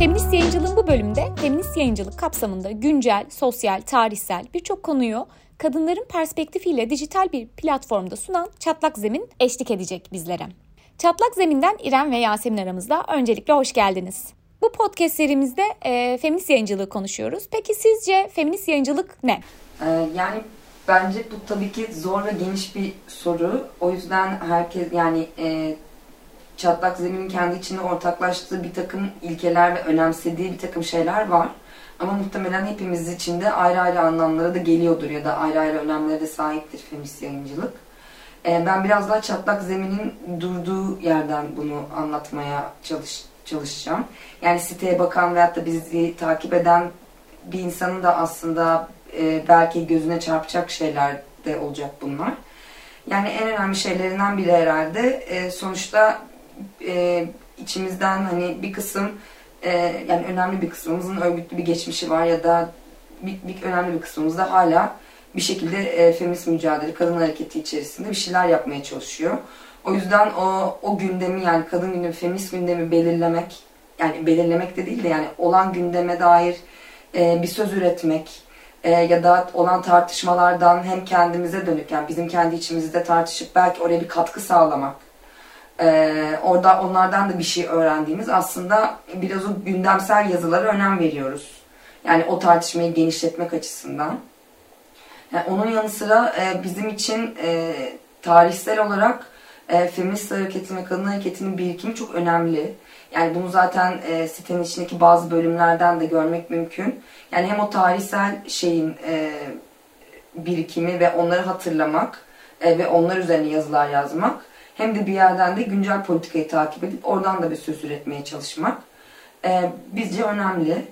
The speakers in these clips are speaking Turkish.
Feminist Yayıncılığın bu bölümde feminist yayıncılık kapsamında güncel, sosyal, tarihsel birçok konuyu kadınların perspektifiyle dijital bir platformda sunan Çatlak Zemin eşlik edecek bizlere. Çatlak Zemin'den İrem ve Yasemin aramızda. Öncelikle hoş geldiniz. Bu podcast serimizde e, feminist yayıncılığı konuşuyoruz. Peki sizce feminist yayıncılık ne? Ee, yani bence bu tabii ki zor ve geniş bir soru. O yüzden herkes yani e, çatlak zeminin kendi içinde ortaklaştığı bir takım ilkeler ve önemsediği bir takım şeyler var. Ama muhtemelen hepimiz için de ayrı ayrı anlamlara da geliyordur ya da ayrı ayrı önemlere de sahiptir feminist yayıncılık. Ee, ben biraz daha çatlak zeminin durduğu yerden bunu anlatmaya çalış, çalışacağım. Yani siteye bakan veyahut da bizi takip eden bir insanın da aslında e, belki gözüne çarpacak şeyler de olacak bunlar. Yani en önemli şeylerinden biri herhalde e, sonuçta e, içimizden hani bir kısım e, yani önemli bir kısmımızın örgütlü bir geçmişi var ya da bir, bir önemli bir kısmımız da hala bir şekilde e, feminist mücadele, kadın hareketi içerisinde bir şeyler yapmaya çalışıyor. O yüzden o, o gündemi yani kadın gündemi, feminist gündemi belirlemek, yani belirlemek de değil de yani olan gündeme dair e, bir söz üretmek e, ya da olan tartışmalardan hem kendimize dönük yani bizim kendi içimizde tartışıp belki oraya bir katkı sağlamak. E, orada onlardan da bir şey öğrendiğimiz aslında biraz o gündemsel yazılara önem veriyoruz. Yani o tartışmayı genişletmek açısından. Yani onun yanı sıra e, bizim için e, tarihsel olarak e, feminist hareketin ve kadın hareketinin birikimi çok önemli. Yani bunu zaten e, sitenin içindeki bazı bölümlerden de görmek mümkün. Yani hem o tarihsel şeyin e, birikimi ve onları hatırlamak e, ve onlar üzerine yazılar yazmak hem de bir yerden de güncel politikayı takip edip oradan da bir söz üretmeye çalışmak e, bizce önemli.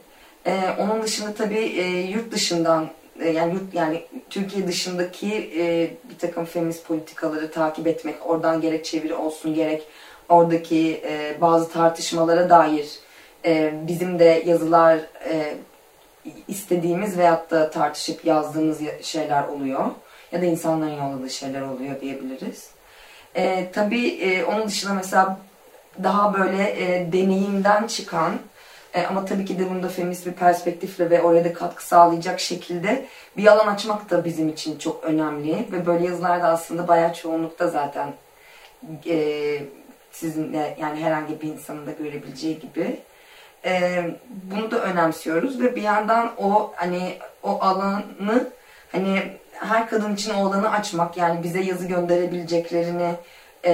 E, onun dışında tabii e, yurt dışından e, yani yurt yani Türkiye dışındaki e, bir takım feminist politikaları takip etmek, oradan gerek çeviri olsun gerek oradaki e, bazı tartışmalara dair e, bizim de yazılar e, istediğimiz veyahut da tartışıp yazdığımız şeyler oluyor. Ya da insanların yolladığı şeyler oluyor diyebiliriz. E, tabii e, onun dışında mesela daha böyle e, deneyimden çıkan e, ama tabii ki de bunda feminist bir perspektifle ve oraya da katkı sağlayacak şekilde bir alan açmak da bizim için çok önemli. Ve böyle yazılarda aslında bayağı çoğunlukta zaten e, sizin de yani herhangi bir insanın da görebileceği gibi. E, bunu da önemsiyoruz ve bir yandan o hani o alanı hani her kadın için o alanı açmak yani bize yazı gönderebileceklerini e,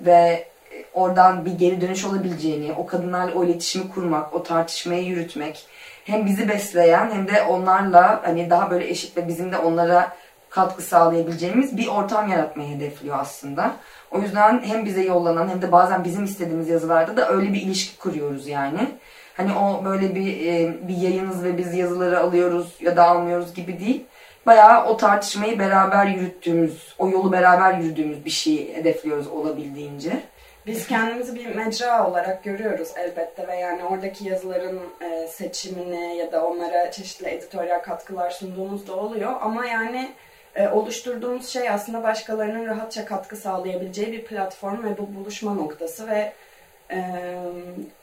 ve oradan bir geri dönüş olabileceğini, o kadınlarla o iletişimi kurmak, o tartışmayı yürütmek hem bizi besleyen hem de onlarla hani daha böyle eşit ve bizim de onlara katkı sağlayabileceğimiz bir ortam yaratmayı hedefliyor aslında. O yüzden hem bize yollanan hem de bazen bizim istediğimiz yazılarda da öyle bir ilişki kuruyoruz yani. Hani o böyle bir e, bir yayınız ve biz yazıları alıyoruz ya da almıyoruz gibi değil. Bayağı o tartışmayı beraber yürüttüğümüz, o yolu beraber yürüdüğümüz bir şeyi hedefliyoruz olabildiğince. Biz kendimizi bir mecra olarak görüyoruz elbette ve yani oradaki yazıların e, seçimini ya da onlara çeşitli editoryal katkılar sunduğumuz da oluyor. Ama yani e, oluşturduğumuz şey aslında başkalarının rahatça katkı sağlayabileceği bir platform ve bu buluşma noktası ve e,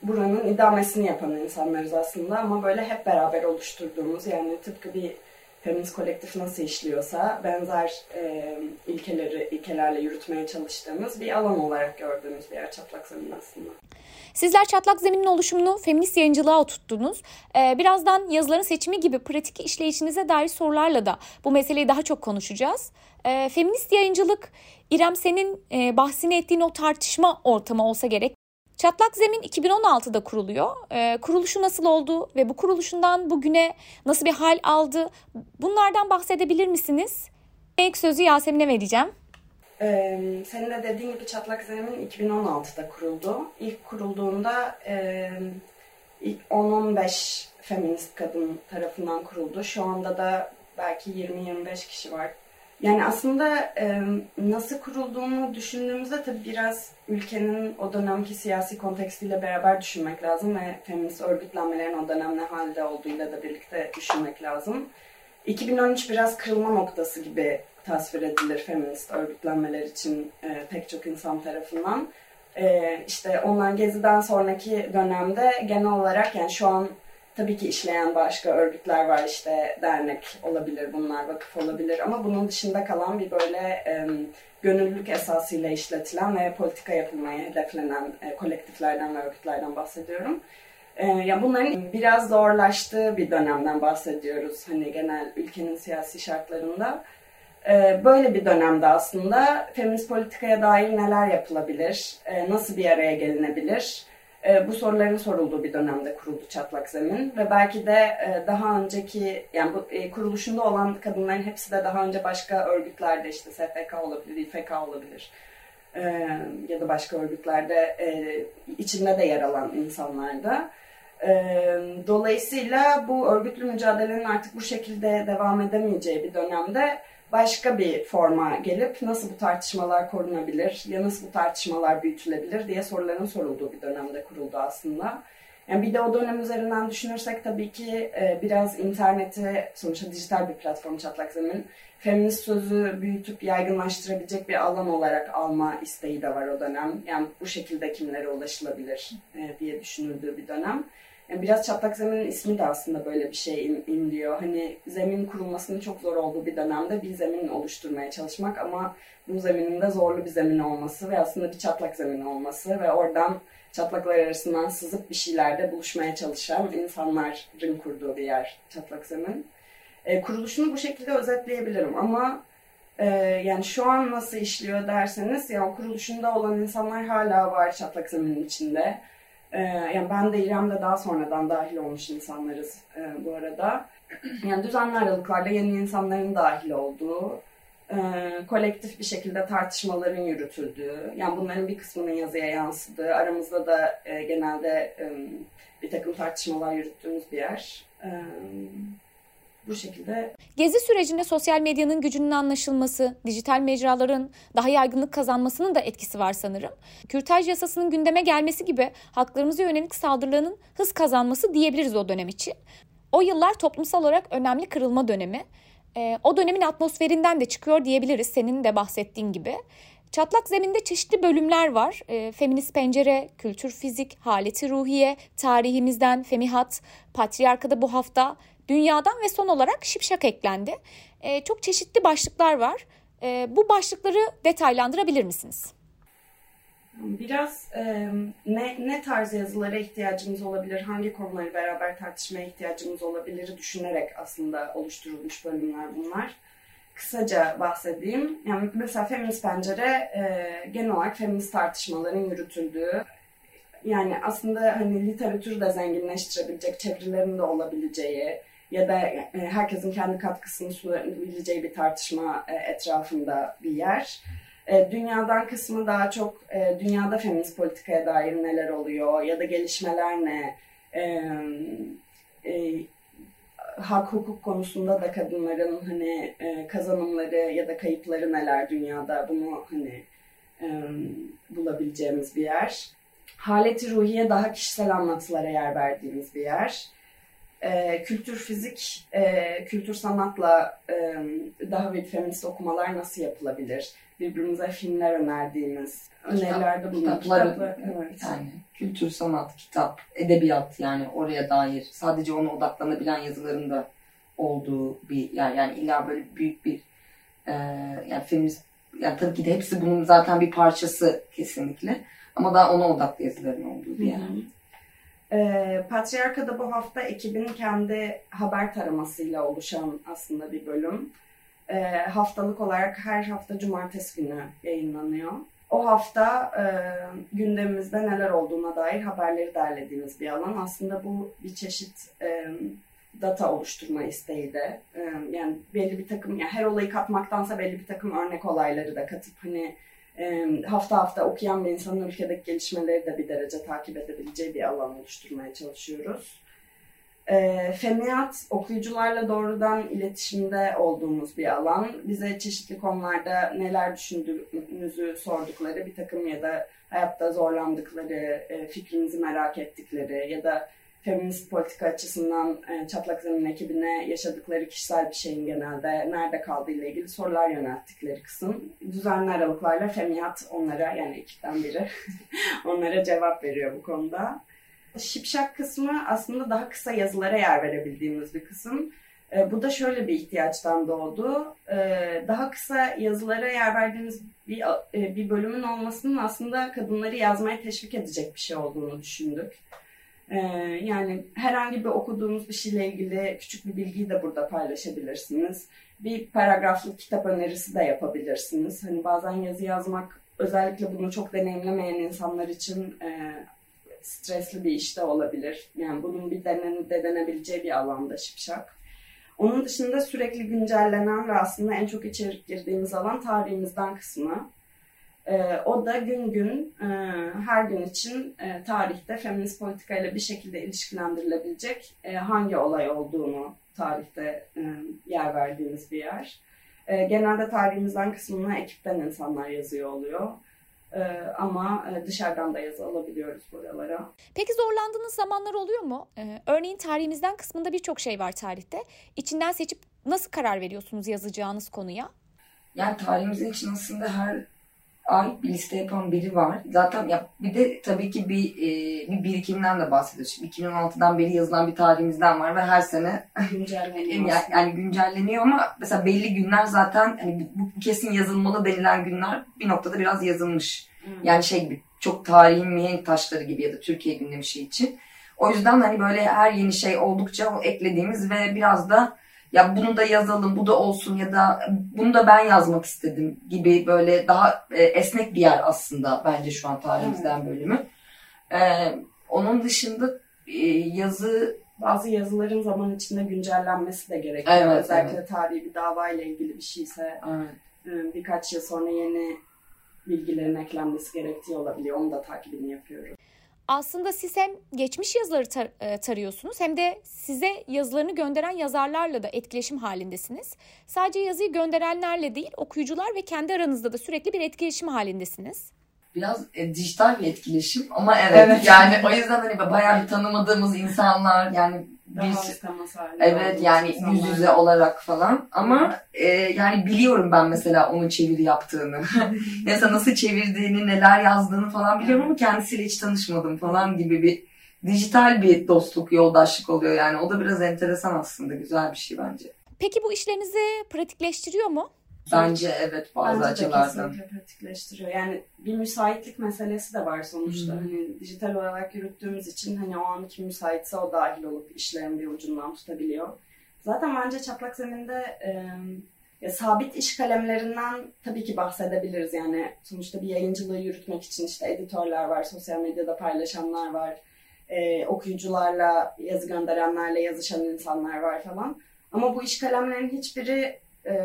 buranın idamesini yapan insanlarız aslında ama böyle hep beraber oluşturduğumuz yani tıpkı bir feminist kolektif nasıl işliyorsa benzer e, ilkeleri ilkelerle yürütmeye çalıştığımız bir alan olarak gördüğümüz bir yer çatlak zemin aslında. Sizler çatlak zeminin oluşumunu feminist yayıncılığa oturttunuz. Ee, birazdan yazıların seçimi gibi pratik işleyişinize dair sorularla da bu meseleyi daha çok konuşacağız. Ee, feminist yayıncılık İrem senin e, bahsini ettiğin o tartışma ortamı olsa gerek. Çatlak Zemin 2016'da kuruluyor. Ee, kuruluşu nasıl oldu ve bu kuruluşundan bugüne nasıl bir hal aldı? Bunlardan bahsedebilir misiniz? İlk sözü Yasemin'e vereceğim. Ee, senin de dediğin gibi Çatlak Zemin 2016'da kuruldu. İlk kurulduğunda e, 10-15 feminist kadın tarafından kuruldu. Şu anda da belki 20-25 kişi var yani aslında nasıl kurulduğunu düşündüğümüzde tabii biraz ülkenin o dönemki siyasi kontekstiyle beraber düşünmek lazım ve feminist örgütlenmelerin o dönem ne halde olduğuyla da birlikte düşünmek lazım. 2013 biraz kırılma noktası gibi tasvir edilir feminist örgütlenmeler için e, pek çok insan tarafından. e, işte onlar Gezi'den sonraki dönemde genel olarak yani şu an tabii ki işleyen başka örgütler var işte dernek olabilir bunlar vakıf olabilir ama bunun dışında kalan bir böyle e, gönüllülük esasıyla işletilen ve politika yapılmaya hedeflenen e, kolektiflerden ve örgütlerden bahsediyorum. E, ya bunların biraz zorlaştığı bir dönemden bahsediyoruz hani genel ülkenin siyasi şartlarında. E, böyle bir dönemde aslında feminist politikaya dair neler yapılabilir, e, nasıl bir araya gelinebilir? E, bu soruların sorulduğu bir dönemde kuruldu Çatlak Zemin ve belki de e, daha önceki yani bu e, kuruluşunda olan kadınların hepsi de daha önce başka örgütlerde işte SFK olabilir, İFK olabilir e, ya da başka örgütlerde e, içinde de yer alan insanlarda. E, dolayısıyla bu örgütlü mücadelenin artık bu şekilde devam edemeyeceği bir dönemde başka bir forma gelip nasıl bu tartışmalar korunabilir ya nasıl bu tartışmalar büyütülebilir diye soruların sorulduğu bir dönemde kuruldu aslında. Yani bir de o dönem üzerinden düşünürsek tabii ki e, biraz interneti sonuçta dijital bir platform çatlak zemin feminist sözü büyütüp yaygınlaştırabilecek bir alan olarak alma isteği de var o dönem. Yani bu şekilde kimlere ulaşılabilir e, diye düşünüldüğü bir dönem. Yani biraz çatlak zeminin ismi de aslında böyle bir şey im, imliyor. Hani zemin kurulmasının çok zor olduğu bir dönemde bir zemin oluşturmaya çalışmak ama bu zeminin de zorlu bir zemin olması ve aslında bir çatlak zemin olması ve oradan çatlaklar arasından sızıp bir şeylerde buluşmaya çalışan insanların kurduğu bir yer çatlak zemin. E, kuruluşunu bu şekilde özetleyebilirim ama e, yani şu an nasıl işliyor derseniz yani kuruluşunda olan insanlar hala var çatlak zeminin içinde ee, yani ben de İrem'de daha sonradan dahil olmuş insanlarız e, bu arada. Yani düzenli aralıklarla yeni insanların dahil olduğu, e, kolektif bir şekilde tartışmaların yürütüldüğü, yani bunların bir kısmının yazıya yansıdığı, aramızda da e, genelde e, bir takım tartışmalar yürüttüğümüz bir yer. E, bu şekilde. Gezi sürecinde sosyal medyanın gücünün anlaşılması, dijital mecraların daha yaygınlık kazanmasının da etkisi var sanırım. Kürtaj yasasının gündeme gelmesi gibi haklarımıza yönelik saldırıların hız kazanması diyebiliriz o dönem için. O yıllar toplumsal olarak önemli kırılma dönemi. E, o dönemin atmosferinden de çıkıyor diyebiliriz senin de bahsettiğin gibi. Çatlak zeminde çeşitli bölümler var. E, feminist pencere, kültür fizik, haleti ruhiye, tarihimizden, femihat, patriarkada bu hafta, dünyadan ve son olarak şipşak eklendi. E, çok çeşitli başlıklar var. E, bu başlıkları detaylandırabilir misiniz? Biraz e, ne, ne tarz yazılara ihtiyacımız olabilir, hangi konuları beraber tartışmaya ihtiyacımız olabilir düşünerek aslında oluşturulmuş bölümler bunlar. Kısaca bahsedeyim. Yani mesela Feminist Pencere e, genel olarak feminist tartışmaların yürütüldüğü, yani aslında hani literatürü de zenginleştirebilecek, çevirilerin de olabileceği, ya da e, herkesin kendi katkısını sunabileceği bir tartışma e, etrafında bir yer. E, dünyadan kısmı daha çok dünyada feminist politikaya dair neler oluyor ya da gelişmeler ne, hak hukuk konusunda da kadınların hani kazanımları ya da kayıpları neler dünyada bunu hani bulabileceğimiz bir yer. Haleti ruhiye daha kişisel anlatılara yer verdiğimiz bir yer e, kültür fizik, e, kültür sanatla e, daha bir feminist okumalar nasıl yapılabilir? Birbirimize filmler önerdiğimiz, önerilerde bulunan kitaplar. Evet. Yani kültür, sanat, kitap, edebiyat yani oraya dair sadece ona odaklanabilen yazıların da olduğu bir yer. Yani illa böyle büyük bir e, yani feminist yani tabii ki de hepsi bunun zaten bir parçası kesinlikle. Ama daha ona odaklı yazıların olduğu bir yer. Hı hı. E, Patriarka'da bu hafta ekibin kendi haber taramasıyla oluşan aslında bir bölüm. E, haftalık olarak her hafta cumartesi günü yayınlanıyor. O hafta e, gündemimizde neler olduğuna dair haberleri derlediğimiz bir alan. Aslında bu bir çeşit e, data oluşturma isteği de. E, yani belli bir takım, yani her olayı katmaktansa belli bir takım örnek olayları da katıp hani hafta hafta okuyan bir insanın ülkedeki gelişmeleri de bir derece takip edebileceği bir alan oluşturmaya çalışıyoruz. E, Femiyat okuyucularla doğrudan iletişimde olduğumuz bir alan. Bize çeşitli konularda neler düşündüğümüzü sordukları bir takım ya da hayatta zorlandıkları, fikrimizi merak ettikleri ya da feminist politika açısından e, Çatlak Zemin ekibine yaşadıkları kişisel bir şeyin genelde nerede kaldığı ile ilgili sorular yönelttikleri kısım. Düzenli aralıklarla Femiyat onlara yani ekipten biri onlara cevap veriyor bu konuda. Şipşak kısmı aslında daha kısa yazılara yer verebildiğimiz bir kısım. E, bu da şöyle bir ihtiyaçtan doğdu. E, daha kısa yazılara yer verdiğimiz bir, e, bir bölümün olmasının aslında kadınları yazmaya teşvik edecek bir şey olduğunu düşündük. E, yani herhangi bir okuduğunuz bir şeyle ilgili küçük bir bilgiyi de burada paylaşabilirsiniz. Bir paragraflık kitap önerisi de yapabilirsiniz. Hani bazen yazı yazmak özellikle bunu çok deneyimlemeyen insanlar için e, stresli bir işte olabilir. Yani bunun bir denen, denenebileceği bir alanda şipşak. Onun dışında sürekli güncellenen ve aslında en çok içerik girdiğimiz alan tarihimizden kısmı. E, o da gün gün e, her gün için e, tarihte feminist politika ile bir şekilde ilişkilendirilebilecek e, hangi olay olduğunu tarihte e, yer verdiğimiz bir yer. E, genelde tarihimizden kısmını ekipten insanlar yazıyor oluyor. Ee, ama dışarıdan da yazı alabiliyoruz buralara. Peki zorlandığınız zamanlar oluyor mu? Ee, örneğin tarihimizden kısmında birçok şey var tarihte. İçinden seçip nasıl karar veriyorsunuz yazacağınız konuya? Yani tarihimizin için aslında her ait bir liste yapan biri var. Zaten ya bir de tabii ki bir e, bir birikimden de bahsediyoruz. Şimdi 2016'dan beri yazılan bir tarihimizden var ve her sene güncelleniyor. yani, yani güncelleniyor ama mesela belli günler zaten hani bu kesin yazılmalı denilen günler bir noktada biraz yazılmış. Hmm. Yani şey gibi çok tarihin mihenk taşları gibi ya da Türkiye gündemi şey için. O yüzden hani böyle her yeni şey oldukça o eklediğimiz ve biraz da ya bunu da yazalım, bu da olsun ya da bunu da ben yazmak istedim gibi böyle daha e, esnek bir yer aslında bence şu an tarihimizden bölümü. E, onun dışında e, yazı bazı yazıların zaman içinde güncellenmesi de gerekiyor. Evet, Özellikle evet. tarihi bir davayla ilgili bir şeyse evet. E, birkaç yıl sonra yeni bilgilerin eklenmesi gerektiği olabiliyor. Onu da takibini yapıyorum aslında siz hem geçmiş yazıları tar- e, tarıyorsunuz hem de size yazılarını gönderen yazarlarla da etkileşim halindesiniz. Sadece yazıyı gönderenlerle değil okuyucular ve kendi aranızda da sürekli bir etkileşim halindesiniz. Biraz e, dijital bir etkileşim ama evet, evet. yani o yüzden hani bayağı bir tanımadığımız insanlar yani biz evet yani yüz yüze olarak falan. Ama e, yani biliyorum ben mesela onun çeviri yaptığını. Mesela nasıl çevirdiğini neler yazdığını falan biliyorum ama kendisiyle hiç tanışmadım falan gibi bir dijital bir dostluk yoldaşlık oluyor yani. O da biraz enteresan aslında güzel bir şey bence. Peki bu işlerinizi pratikleştiriyor mu? Bence evet bazı Bence açılardan. Bence pratikleştiriyor. Yani bir müsaitlik meselesi de var sonuçta. Hmm. Hani dijital olarak yürüttüğümüz için hani o an kim müsaitse o dahil olup işlerin bir ucundan tutabiliyor. Zaten bence çatlak zeminde e, ya sabit iş kalemlerinden tabii ki bahsedebiliriz. Yani sonuçta bir yayıncılığı yürütmek için işte editörler var, sosyal medyada paylaşanlar var, e, okuyucularla yazı gönderenlerle yazışan insanlar var falan. Ama bu iş kalemlerin hiçbiri e,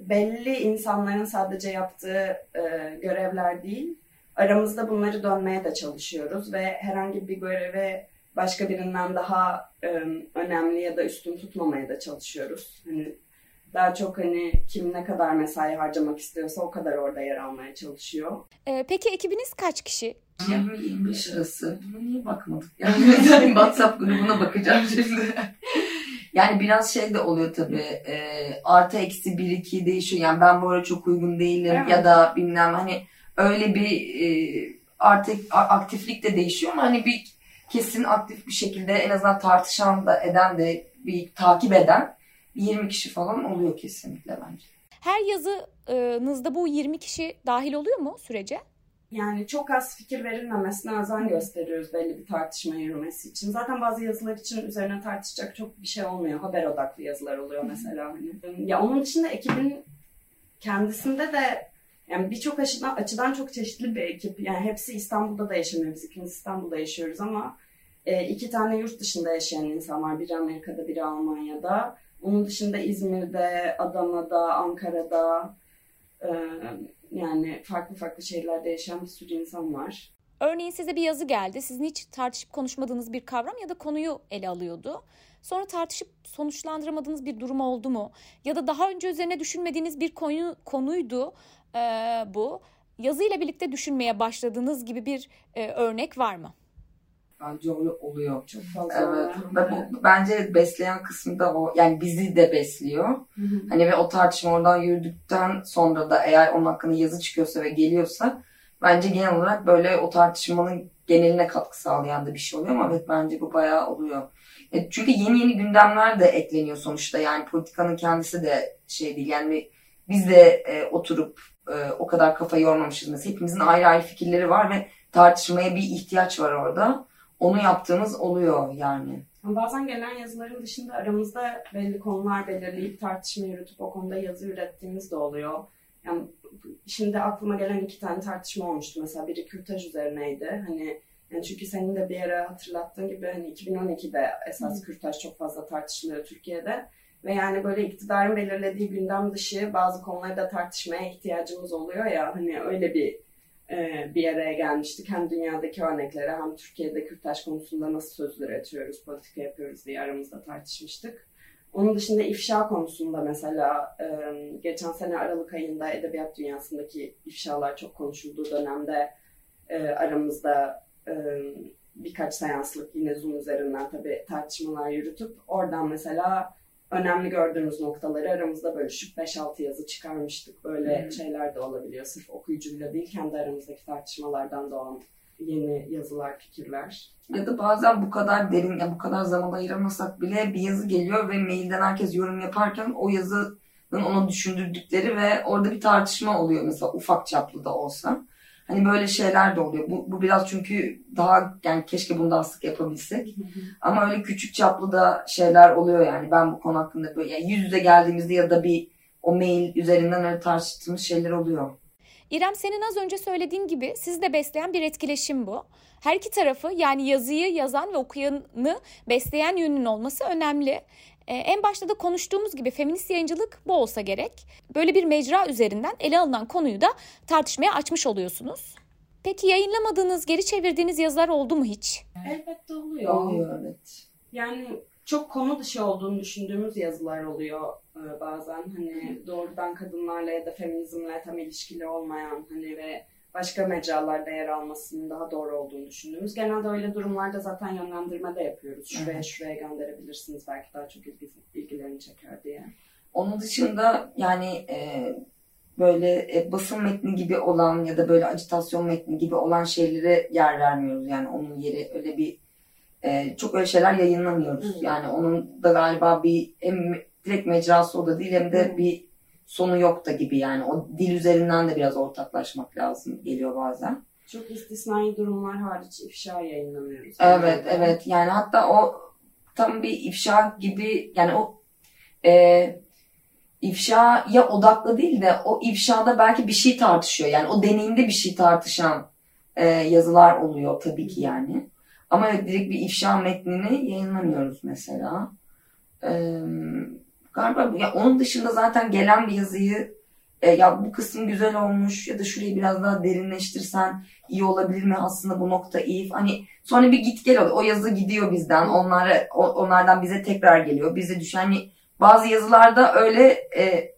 belli insanların sadece yaptığı e, görevler değil. Aramızda bunları dönmeye de çalışıyoruz ve herhangi bir göreve başka birinden daha e, önemli ya da üstün tutmamaya da çalışıyoruz. Hani daha çok hani kim ne kadar mesai harcamak istiyorsa o kadar orada yer almaya çalışıyor. Ee, peki ekibiniz kaç kişi? 20-25 arası. Buna niye bakmadık? Yani WhatsApp grubuna bakacağım şimdi. Yani biraz şey de oluyor tabii. E, artı eksi bir iki değişiyor. Yani ben bu ara çok uygun değilim evet. ya da bilmem hani öyle bir e, artı aktiflik de değişiyor ama hani bir kesin aktif bir şekilde en azından tartışan da eden de bir takip eden 20 kişi falan oluyor kesinlikle bence. Her yazınızda bu 20 kişi dahil oluyor mu sürece? Yani çok az fikir verilmemesine özen gösteriyoruz belli bir tartışma yürümesi için. Zaten bazı yazılar için üzerine tartışacak çok bir şey olmuyor. Haber odaklı yazılar oluyor mesela. Hani. Ya onun dışında ekibin kendisinde de yani birçok açıdan, açıdan çok çeşitli bir ekip. Yani hepsi İstanbul'da da yaşamıyor. Biz ikimiz İstanbul'da yaşıyoruz ama e, iki tane yurt dışında yaşayan insanlar. Biri Amerika'da, biri Almanya'da. Onun dışında İzmir'de, Adana'da, Ankara'da, e, yani farklı farklı şehirlerde yaşayan bir sürü insan var. Örneğin size bir yazı geldi. Sizin hiç tartışıp konuşmadığınız bir kavram ya da konuyu ele alıyordu. Sonra tartışıp sonuçlandıramadığınız bir durum oldu mu? Ya da daha önce üzerine düşünmediğiniz bir konu konuydu e, bu. Yazıyla birlikte düşünmeye başladığınız gibi bir e, örnek var mı? Bence öyle oluyor. Çok fazla. Evet. Ve bu, bence besleyen kısmı da o. Yani bizi de besliyor. Hı hı. Hani ve o tartışma oradan yürüdükten sonra da eğer onun hakkında yazı çıkıyorsa ve geliyorsa bence genel olarak böyle o tartışmanın geneline katkı sağlayan da bir şey oluyor ama evet bence bu bayağı oluyor. E, çünkü yeni yeni gündemler de ekleniyor sonuçta. Yani politikanın kendisi de şey değil. Yani biz de e, oturup e, o kadar kafa yormamışız. Mesela hepimizin ayrı ayrı fikirleri var ve tartışmaya bir ihtiyaç var orada. Onu yaptığımız oluyor yani. Bazen gelen yazıların dışında aramızda belli konular belirleyip tartışma yürütüp o konuda yazı ürettiğimiz de oluyor. Yani şimdi aklıma gelen iki tane tartışma olmuştu. Mesela biri kürtaj üzerineydi. Hani yani çünkü senin de bir ara hatırlattığın gibi hani 2012'de esas kürtaj çok fazla tartışılıyor Türkiye'de. Ve yani böyle iktidarın belirlediği gündem dışı bazı konuları da tartışmaya ihtiyacımız oluyor ya hani öyle bir bir araya gelmiştik. Hem dünyadaki örneklere hem Türkiye'de kürtaj konusunda nasıl söz üretiyoruz, politika yapıyoruz diye aramızda tartışmıştık. Onun dışında ifşa konusunda mesela e, geçen sene Aralık ayında edebiyat dünyasındaki ifşalar çok konuşulduğu dönemde e, aramızda e, birkaç seanslık yine Zoom üzerinden tabii tartışmalar yürütüp oradan mesela önemli gördüğümüz noktaları aramızda bölüşüp 5-6 yazı çıkarmıştık. Böyle Hmm. şeyler de olabiliyor. Sırf okuyucuyla değil kendi aramızdaki tartışmalardan doğan yeni yazılar, fikirler. Ya da bazen bu kadar derin, ya bu kadar zaman ayıramasak bile bir yazı geliyor ve mailden herkes yorum yaparken o yazının onu düşündürdükleri ve orada bir tartışma oluyor mesela ufak çaplı da olsa. Hani böyle şeyler de oluyor. Bu, bu biraz çünkü daha yani keşke bunu daha sık yapabilsek. Ama öyle küçük çaplı da şeyler oluyor yani. Ben bu konu hakkında böyle yani yüz yüze geldiğimizde ya da bir o mail üzerinden öyle tartıştığımız şeyler oluyor. İrem senin az önce söylediğin gibi sizi de besleyen bir etkileşim bu. Her iki tarafı yani yazıyı yazan ve okuyanı besleyen yönün olması önemli. Ee, en başta da konuştuğumuz gibi feminist yayıncılık bu olsa gerek. Böyle bir mecra üzerinden ele alınan konuyu da tartışmaya açmış oluyorsunuz. Peki yayınlamadığınız, geri çevirdiğiniz yazılar oldu mu hiç? Elbette oluyor. Oluyor evet. Yani çok konu dışı olduğunu düşündüğümüz yazılar oluyor e, bazen. Hani doğrudan kadınlarla ya da feminizmle tam ilişkili olmayan hani ve başka mecralarda yer almasının daha doğru olduğunu düşündüğümüz. Genelde öyle durumlarda zaten yönlendirme de yapıyoruz. Şuraya Evet. şuraya gönderebilirsiniz belki daha çok ilgi, ilgilerini çeker diye. Onun dışında yani e, böyle e, basın metni gibi olan ya da böyle acitasyon metni gibi olan şeylere yer vermiyoruz. Yani onun yeri öyle bir e, çok öyle şeyler yayınlamıyoruz. Hı. Yani onun da galiba bir hem direkt mecrası o da değil hem de Hı. bir sonu yok da gibi yani. O dil üzerinden de biraz ortaklaşmak lazım geliyor bazen. Çok istisnai durumlar hariç ifşa yayınlamıyoruz. Evet evet yani hatta o tam bir ifşa gibi yani o e, ifşaya odaklı değil de o ifşada belki bir şey tartışıyor. Yani o deneyimde bir şey tartışan e, yazılar oluyor tabii ki yani. Ama evet direkt bir ifşa metnini yayınlamıyoruz mesela. E, galiba ya onun dışında zaten gelen bir yazıyı e, ya bu kısım güzel olmuş ya da şurayı biraz daha derinleştirsen iyi olabilir mi aslında bu nokta iyi. Hani sonra bir git gel oluyor. O yazı gidiyor bizden. Onlara, onlardan bize tekrar geliyor. Bize düşen hani bazı yazılarda öyle e,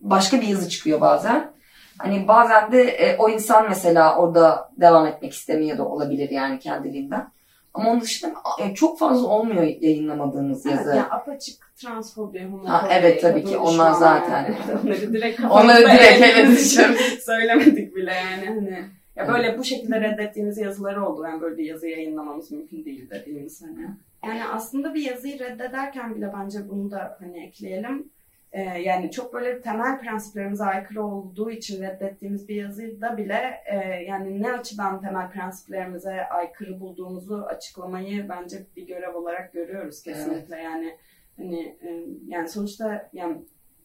başka bir yazı çıkıyor bazen. Hani bazen de e, o insan mesela orada devam etmek istemiyor da olabilir yani kendiliğinden. Ama onun dışında çok fazla olmuyor yayınlamadığımız Evet, yazı. yani apaçık transfobi, homofobi, Ha, evet, tabii ki, onlar zaten. Onları direkt Onları direkt evet söylemedik bile yani. Hani ya böyle bu şekilde reddettiğimiz yazıları oldu. Yani böyle bir yazı yayınlamamız mümkün değil dediğimiz hani. Yani aslında bir yazıyı reddederken bile bence bunu da hani ekleyelim. Ee, yani çok böyle temel prensiplerimize aykırı olduğu için reddettiğimiz bir yazıda bile e, yani ne açıdan temel prensiplerimize aykırı bulduğumuzu açıklamayı bence bir görev olarak görüyoruz kesinlikle. Yani hani e, yani sonuçta yani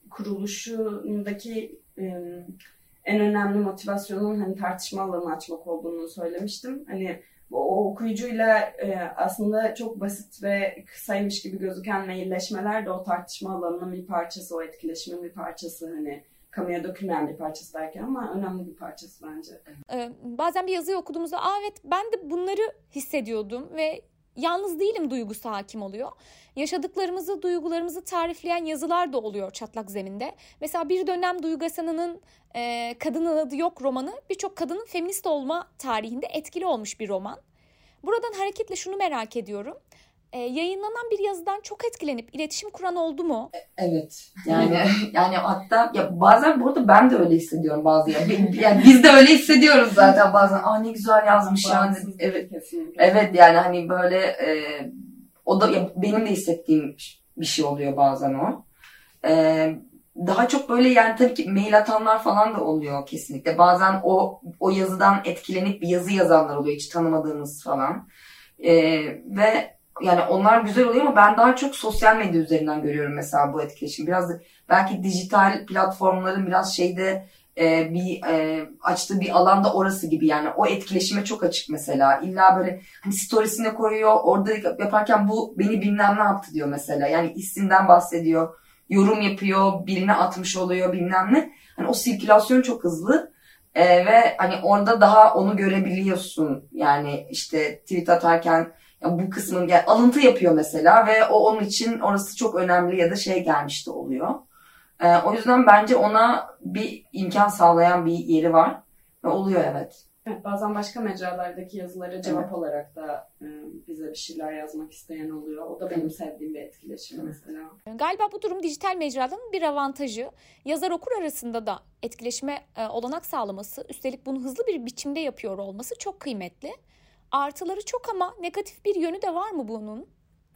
kuruluşundaki e, en önemli motivasyonun hani tartışma alanı açmak olduğunu söylemiştim. Hani o, okuyucuyla e, aslında çok basit ve kısaymış gibi gözüken mailleşmeler de o tartışma alanının bir parçası, o etkileşimin bir parçası hani kamuya dökülmeyen bir parçası belki ama önemli bir parçası bence. Ee, bazen bir yazıyı okuduğumuzda Aa, evet ben de bunları hissediyordum ve yalnız değilim duygusu hakim oluyor. Yaşadıklarımızı, duygularımızı tarifleyen yazılar da oluyor çatlak zeminde. Mesela bir dönem Duygu Asan'ın e, Kadının Adı Yok romanı birçok kadının feminist olma tarihinde etkili olmuş bir roman. Buradan hareketle şunu merak ediyorum. E, yayınlanan bir yazıdan çok etkilenip iletişim kuran oldu mu? Evet. Yani yani hatta ya bazen burada ben de öyle hissediyorum bazı yani, yani biz de öyle hissediyoruz zaten bazen. Aa ne güzel yazmış yani. Evet. Kesinlikle. Evet yani hani böyle e, o da ya benim de hissettiğim bir şey oluyor bazen o. E, daha çok böyle yani tabii ki mail atanlar falan da oluyor kesinlikle. Bazen o o yazıdan etkilenip bir yazı yazanlar oluyor hiç tanımadığımız falan. E, ve yani onlar güzel oluyor ama ben daha çok sosyal medya üzerinden görüyorum mesela bu etkileşim. Biraz da belki dijital platformların biraz şeyde e, bir e, açtığı bir alanda orası gibi yani o etkileşime çok açık mesela. İlla böyle hani storiesine koyuyor orada yaparken bu beni bilmem ne yaptı diyor mesela. Yani isimden bahsediyor, yorum yapıyor, birine atmış oluyor bilmem ne. Hani o sirkülasyon çok hızlı. E, ve hani orada daha onu görebiliyorsun. Yani işte tweet atarken ya bu kısmın yani alıntı yapıyor mesela ve o onun için orası çok önemli ya da şey gelmişti oluyor. Ee, o yüzden bence ona bir imkan sağlayan bir yeri var ve oluyor evet. Evet, bazen başka mecralardaki yazılara cevap evet. olarak da e, bize bir şeyler yazmak isteyen oluyor. O da benim sevdiğim bir etkileşim evet. mesela. Galiba bu durum dijital mecraların bir avantajı. Yazar okur arasında da etkileşime e, olanak sağlaması, üstelik bunu hızlı bir biçimde yapıyor olması çok kıymetli. Artıları çok ama negatif bir yönü de var mı bunun?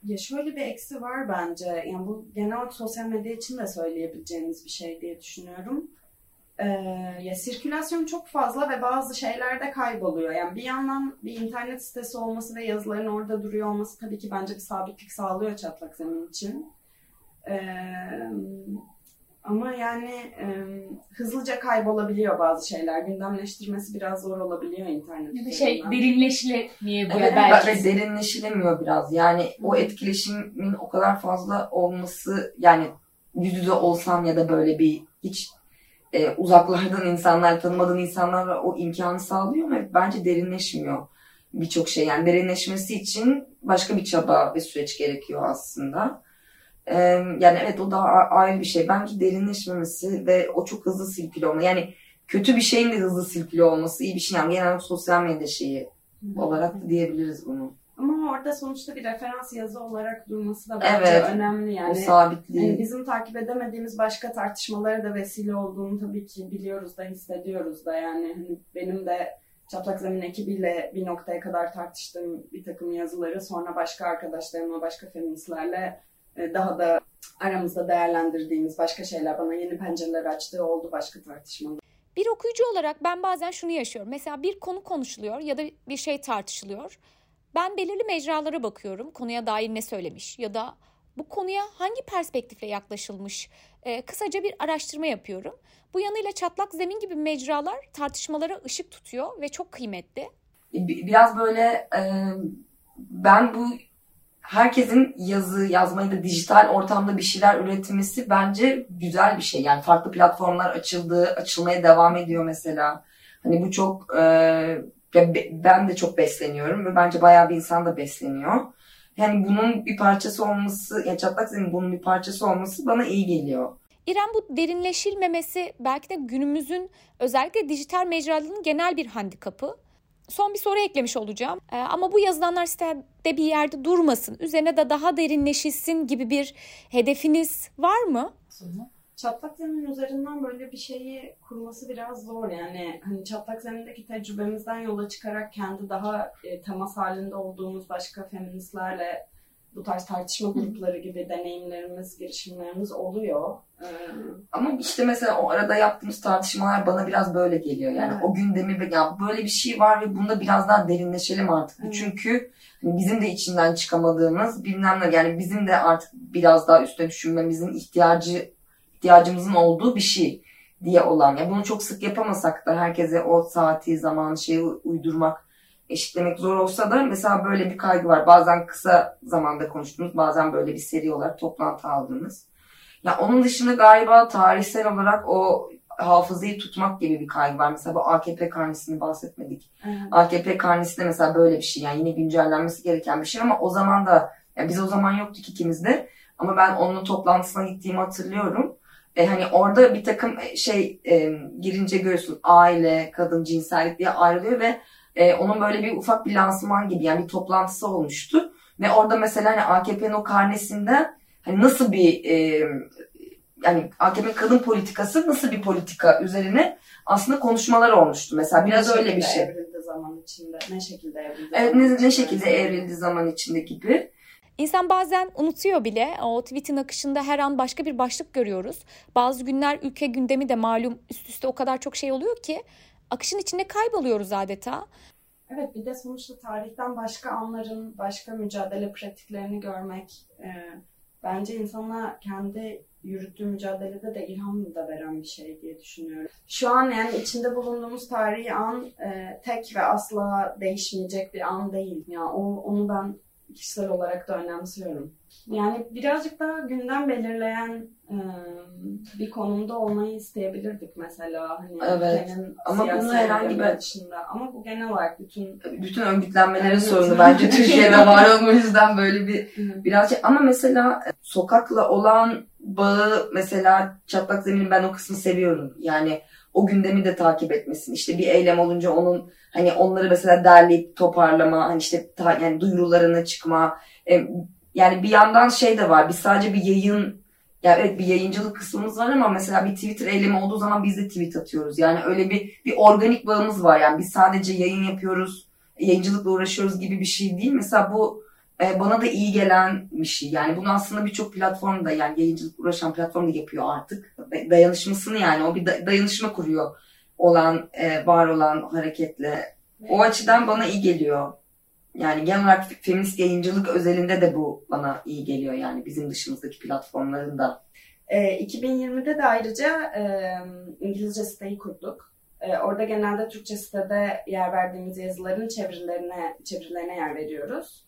Ya şöyle bir eksi var bence. Yani bu genel sosyal medya için de söyleyebileceğimiz bir şey diye düşünüyorum. Ee, ya sirkülasyon çok fazla ve bazı şeyler de kayboluyor. Yani bir yandan bir internet sitesi olması ve yazıların orada duruyor olması tabii ki bence bir sabitlik sağlıyor çatlak zemin için. Ee, ama yani e, hızlıca kaybolabiliyor bazı şeyler. Gündemleştirmesi biraz zor olabiliyor internet. Ya da şey derinleşilemiyor evet, belki. Evet derinleşilemiyor biraz. Yani Hı. o etkileşimin o kadar fazla olması yani yüz yüze olsam ya da böyle bir hiç e, uzaklardan insanlar, tanımadığın insanlarla o imkanı sağlıyor ama bence derinleşmiyor birçok şey. Yani derinleşmesi için başka bir çaba ve süreç gerekiyor aslında. Ee, yani evet o da ayrı bir şey. Bence derinleşmemesi ve o çok hızlı silpili olma. Yani kötü bir şeyin de hızlı silpili olması iyi bir şey. Yani genel sosyal medya şeyi olarak da diyebiliriz bunu. Ama orada sonuçta bir referans yazı olarak durması da bence evet, önemli yani. O sabitliği. Yani bizim takip edemediğimiz başka tartışmalara da vesile olduğunu tabii ki biliyoruz da hissediyoruz da yani hani benim de Çatlak Zemin ekibiyle bir noktaya kadar tartıştığım bir takım yazıları sonra başka arkadaşlarımla, başka feministlerle daha da aramızda değerlendirdiğimiz başka şeyler bana yeni pencereler açtığı oldu başka tartışmalar. Bir okuyucu olarak ben bazen şunu yaşıyorum. Mesela bir konu konuşuluyor ya da bir şey tartışılıyor. Ben belirli mecralara bakıyorum. Konuya dair ne söylemiş ya da bu konuya hangi perspektifle yaklaşılmış? Ee, kısaca bir araştırma yapıyorum. Bu yanıyla çatlak zemin gibi mecralar tartışmalara ışık tutuyor ve çok kıymetli. Biraz böyle e, ben bu herkesin yazı, yazmayı da dijital ortamda bir şeyler üretmesi bence güzel bir şey. Yani farklı platformlar açıldı, açılmaya devam ediyor mesela. Hani bu çok, e, ben de çok besleniyorum ve bence bayağı bir insan da besleniyor. Yani bunun bir parçası olması, ya çatlak zemin bunun bir parçası olması bana iyi geliyor. İrem bu derinleşilmemesi belki de günümüzün özellikle dijital mecralarının genel bir handikapı son bir soru eklemiş olacağım. Ee, ama bu yazılanlar sitede bir yerde durmasın. Üzerine de daha derinleşilsin gibi bir hedefiniz var mı? Çatlak zemin üzerinden böyle bir şeyi kurması biraz zor yani hani çatlak zemindeki tecrübemizden yola çıkarak kendi daha e, temas halinde olduğumuz başka feministlerle bu tarz tartışma grupları gibi deneyimlerimiz, girişimlerimiz oluyor. Ee, Ama işte mesela o arada yaptığımız tartışmalar bana biraz böyle geliyor. Yani evet. o gündemi ya böyle bir şey var ve bunda biraz daha derinleşelim artık. Evet. Çünkü hani bizim de içinden çıkamadığımız bilmem ne yani bizim de artık biraz daha üstüne düşünmemizin ihtiyacı ihtiyacımızın olduğu bir şey diye olan. Yani bunu çok sık yapamasak da herkese o saati, zamanı, şeyi uydurmak eşitlemek zor olsa da mesela böyle bir kaygı var. Bazen kısa zamanda konuştuğumuz, bazen böyle bir seri olarak toplantı aldığımız. Ya onun dışında galiba tarihsel olarak o hafızayı tutmak gibi bir kaygı var. Mesela bu AKP karnesini bahsetmedik. Evet. AKP karnesi de mesela böyle bir şey. Yani yine güncellenmesi gereken bir şey ama o zaman da yani biz o zaman yoktuk ikimiz de. Ama ben onun toplantısına gittiğimi hatırlıyorum. E, hani orada bir takım şey e, girince görüyorsun aile, kadın, cinsellik diye ayrılıyor ve e, onun böyle bir ufak bir lansman gibi yani bir toplantısı olmuştu. Ve orada mesela hani AKP'nin o karnesinde hani nasıl bir e, yani AKP kadın politikası nasıl bir politika üzerine aslında konuşmalar olmuştu. Mesela biraz ne öyle bir şey. evrildi zaman içinde? Ne şekilde evrildi? Evet, ne, ne şekilde evrildi zaman içinde gibi. İnsan bazen unutuyor bile. O tweetin akışında her an başka bir başlık görüyoruz. Bazı günler ülke gündemi de malum üst üste o kadar çok şey oluyor ki akışın içinde kayboluyoruz adeta. Evet bir de sonuçta tarihten başka anların, başka mücadele pratiklerini görmek e, bence insana kendi yürüttüğü mücadelede de ilham da veren bir şey diye düşünüyorum. Şu an yani içinde bulunduğumuz tarihi an e, tek ve asla değişmeyecek bir an değil. Yani o, onu ben kişisel olarak da önemsiyorum. Yani birazcık daha gündem belirleyen e, bir konumda olmayı isteyebilirdik mesela. Hani evet. Ama bunu herhangi bir dışında. Ama bu genel olarak bütün bütün örgütlenmelerin evet. sorunu bence Türkiye'de var o yüzden böyle bir birazcık ama mesela sokakla olan bağı mesela çatlak zemin ben o kısmı seviyorum. Yani o gündemi de takip etmesin. İşte bir eylem olunca onun hani onları mesela derleyip toparlama, hani işte ta, yani duyurularına çıkma. E, yani bir yandan şey de var. Biz sadece bir yayın yani evet bir yayıncılık kısmımız var ama mesela bir Twitter eylemi olduğu zaman biz de tweet atıyoruz. Yani öyle bir bir organik bağımız var. Yani biz sadece yayın yapıyoruz, yayıncılıkla uğraşıyoruz gibi bir şey değil. Mesela bu e, bana da iyi gelen bir şey. Yani bunu aslında birçok platformda yani yayıncılık uğraşan platform da yapıyor artık. Dayanışmasını yani o bir dayanışma kuruyor olan, e, var olan hareketle. O açıdan bana iyi geliyor. Yani genel olarak feminist yayıncılık özelinde de bu bana iyi geliyor yani bizim dışımızdaki platformların da. E, 2020'de de ayrıca e, İngilizce siteyi kurduk. E, orada genelde Türkçe sitede yer verdiğimiz yazıların çevirilerine, çevirilerine yer veriyoruz.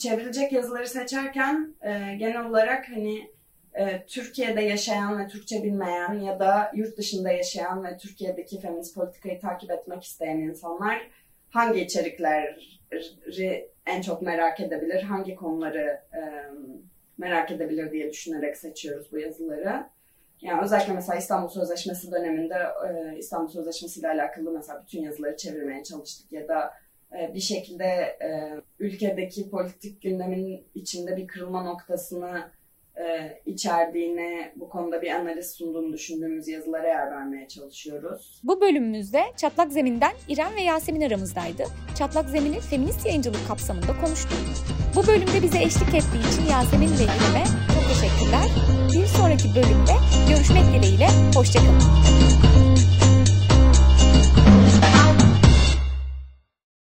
Çevrilecek yazıları seçerken e, genel olarak hani e, Türkiye'de yaşayan ve Türkçe bilmeyen ya da yurt dışında yaşayan ve Türkiye'deki feminist politikayı takip etmek isteyen insanlar hangi içerikleri en çok merak edebilir, hangi konuları e, merak edebilir diye düşünerek seçiyoruz bu yazıları. Yani özellikle mesela İstanbul Sözleşmesi döneminde e, İstanbul Sözleşmesi ile alakalı mesela bütün yazıları çevirmeye çalıştık ya da bir şekilde e, ülkedeki politik gündemin içinde bir kırılma noktasını e, içerdiğini, bu konuda bir analiz sunduğunu düşündüğümüz yazılara yer vermeye çalışıyoruz. Bu bölümümüzde Çatlak Zemin'den İrem ve Yasemin aramızdaydı. Çatlak Zemin'i feminist yayıncılık kapsamında konuştuk. Bu bölümde bize eşlik ettiği için Yasemin ve İrem'e çok teşekkürler. Bir sonraki bölümde görüşmek dileğiyle, hoşçakalın.